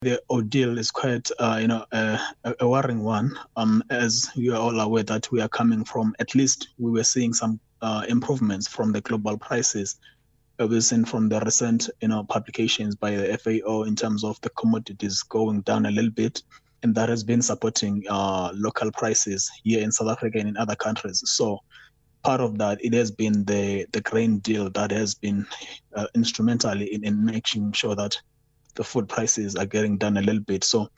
the ordeal is quite, uh, you know, a, a, worrying one. Um, as you are all aware that we are coming from, at least we were seeing some uh, improvements from the global prices. We've seen from the recent, you know, publications by the FAO in terms of the commodities going down a little bit, and that has been supporting uh, local prices here in South Africa and in other countries. So part of that, it has been the the grain deal that has been uh, instrumental in, in making sure that the food prices are getting down a little bit. So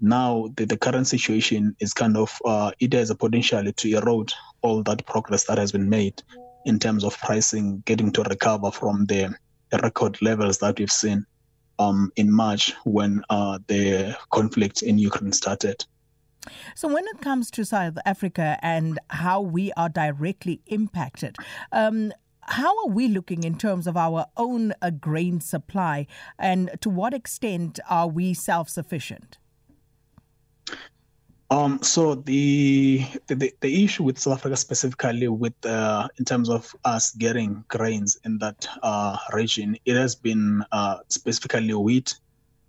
now the, the current situation is kind of uh, it has a potential to erode all that progress that has been made in terms of pricing getting to recover from the, the record levels that we've seen um, in March when uh, the conflict in Ukraine started. So, when it comes to South Africa and how we are directly impacted, um, how are we looking in terms of our own uh, grain supply and to what extent are we self sufficient? Um, so the, the the issue with South Africa specifically, with uh, in terms of us getting grains in that uh, region, it has been uh, specifically wheat,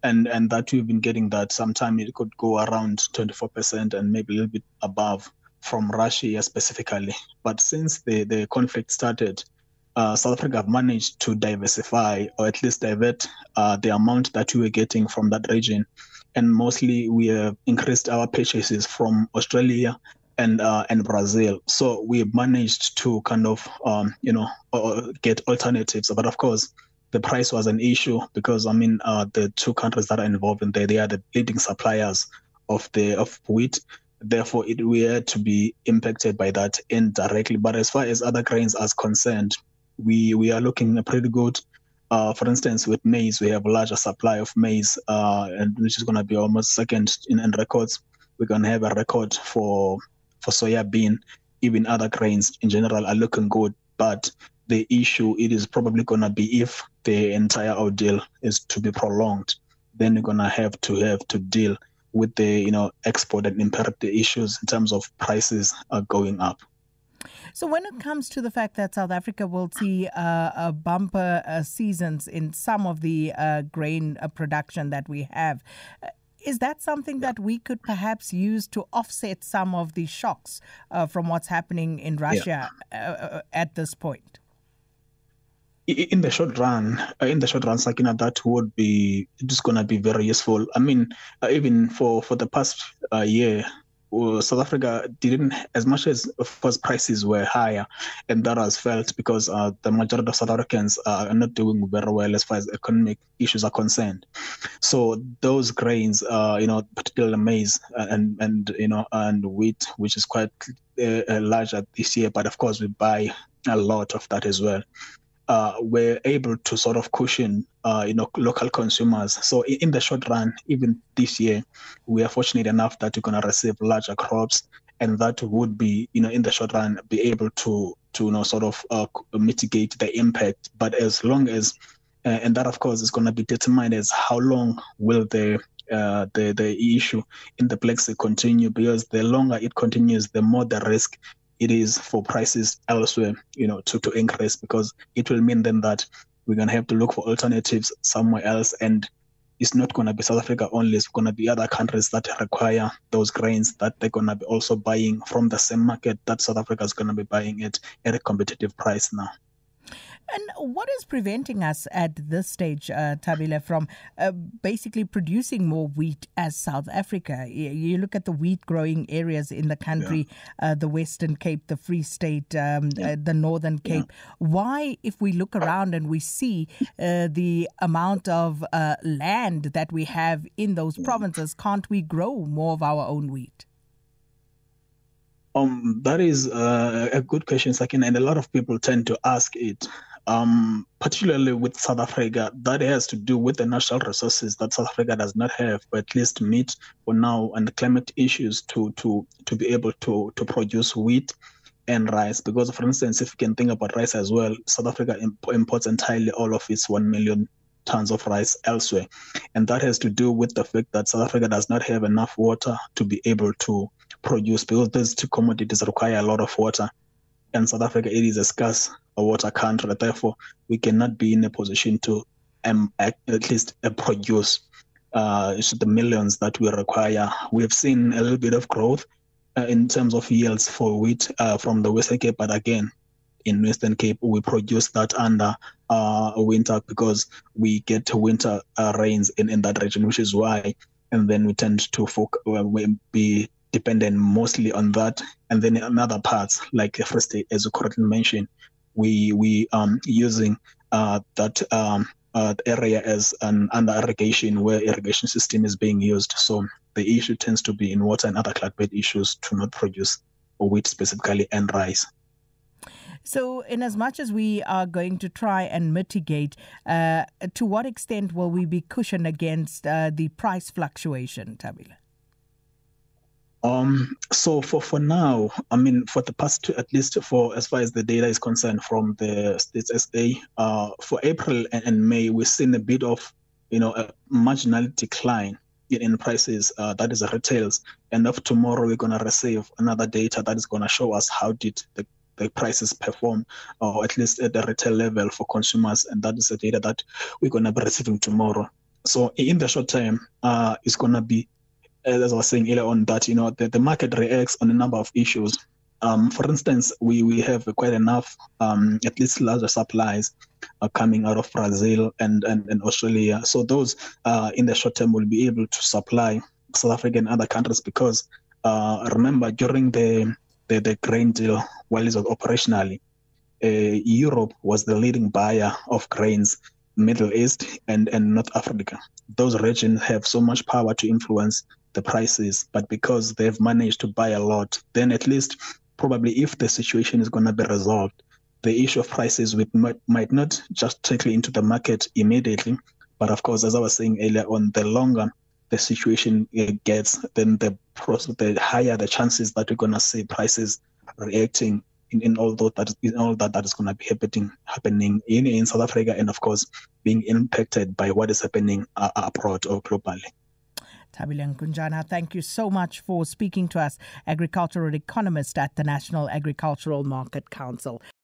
and and that we've been getting that. Sometimes it could go around 24% and maybe a little bit above from Russia specifically. But since the the conflict started, uh, South Africa have managed to diversify or at least divert uh, the amount that we were getting from that region. And mostly we have increased our purchases from Australia and uh, and Brazil. So we managed to kind of um, you know get alternatives. But of course, the price was an issue because I mean uh, the two countries that are involved in there they are the leading suppliers of the of wheat. Therefore, it we had to be impacted by that indirectly. But as far as other grains are concerned, we we are looking pretty good. Uh, for instance, with maize, we have a larger supply of maize, uh, and which is going to be almost second in, in records. We're going to have a record for for soya bean. Even other grains in general are looking good, but the issue it is probably going to be if the entire ordeal is to be prolonged, then you're going to have to have to deal with the you know export and import issues in terms of prices are going up. So, when it comes to the fact that South Africa will see uh, a bumper uh, seasons in some of the uh, grain uh, production that we have, uh, is that something that we could perhaps use to offset some of the shocks uh, from what's happening in Russia yeah. at this point? in the short run, in the short run, Sakina, that would be just gonna be very useful. I mean, even for for the past year, South Africa didn't, as much as of course prices were higher, and that was felt because uh, the majority of South Africans are not doing very well as far as economic issues are concerned. So those grains, uh, you know, particularly maize and and you know and wheat, which is quite uh, larger this year, but of course we buy a lot of that as well uh, were able to sort of cushion, uh, you know, local consumers. So in the short run, even this year, we are fortunate enough that we're going to receive larger crops, and that would be, you know, in the short run, be able to to you know sort of uh, mitigate the impact. But as long as uh, and that of course is going to be determined as how long will the uh, the the issue in the Black Sea continue because the longer it continues, the more the risk it is for prices elsewhere, you know, to, to increase because it will mean then that we're going to have to look for alternatives somewhere else. And it's not going to be South Africa only, it's going to be other countries that require those grains that they're going to be also buying from the same market that South Africa is going to be buying it at a competitive price now. And what is preventing us at this stage, uh, Thabile, from uh, basically producing more wheat as South Africa? You look at the wheat growing areas in the country, yeah. uh, the Western Cape, the Free State, um, yeah. Uh, the Northern Cape. Yeah. Why, if we look around and we see uh, the amount of uh, land that we have in those provinces, can't we grow more of our own wheat? Um, that is uh, a good question, Sakin, and a lot of people tend to ask it um, particularly with South Africa, that has to do with the natural resources that South Africa does not have, or at least meet for now, and the climate issues to to to be able to to produce wheat and rice. Because, for instance, if you can think about rice as well, South Africa imp- imports entirely all of its one million tons of rice elsewhere, and that has to do with the fact that South Africa does not have enough water to be able to produce because these two commodities require a lot of water and South Africa, it is a scarce water country. Therefore, we cannot be in a position to um, at least uh, produce uh, the millions that we require. We've seen a little bit of growth uh, in terms of yields for wheat uh, from the Western Cape, but again, in Western Cape, we produce that under uh, winter because we get winter uh, rains in, in that region, which is why, and then we tend to focus, we be dependent mostly on that. And then in other parts, like Free State, as you correctly mentioned, we we um using uh, that um, uh, area as an under irrigation where irrigation system is being used. So the issue tends to be in water and other climate issues to not produce wheat specifically and rice. So, in as much as we are going to try and mitigate, uh, to what extent will we be cushioned against uh, the price fluctuation, Tabile? Um, so for, for now, I mean, for the past two, at least for as far as the data is concerned from the states SA, uh, for April and, and May, we've seen a bit of, you know, a marginal decline in, in prices. Uh, that is retails. And of tomorrow, we're going to receive another data that is going to show us how did the the prices perform, or at least at the retail level for consumers, and that is the data that we're going to be receiving tomorrow. So in the short term, uh, it's going to be as I was saying earlier on, that you know the, the market reacts on a number of issues. Um, for instance, we, we have quite enough, um, at least larger supplies uh, coming out of Brazil and, and, and Australia. So those uh, in the short term will be able to supply South Africa and other countries because uh, remember during the, the, the grain deal, while it was operationally, uh, Europe was the leading buyer of grains, Middle East and, and North Africa. Those regions have so much power to influence the prices, but because they've managed to buy a lot, then at least probably if the situation is going to be resolved, the issue of prices with, might, might not just trickle into the market immediately, but of course, as I was saying earlier on, the longer the situation gets, then the the higher the chances that we're going to see prices reacting in, in all that in all that that is going to be happening happening in, in South Africa, and of course being impacted by what is happening uh, abroad or globally. Thabile Nkunjana, thank you so much for speaking to us, agricultural economist at the National Agricultural Market Council.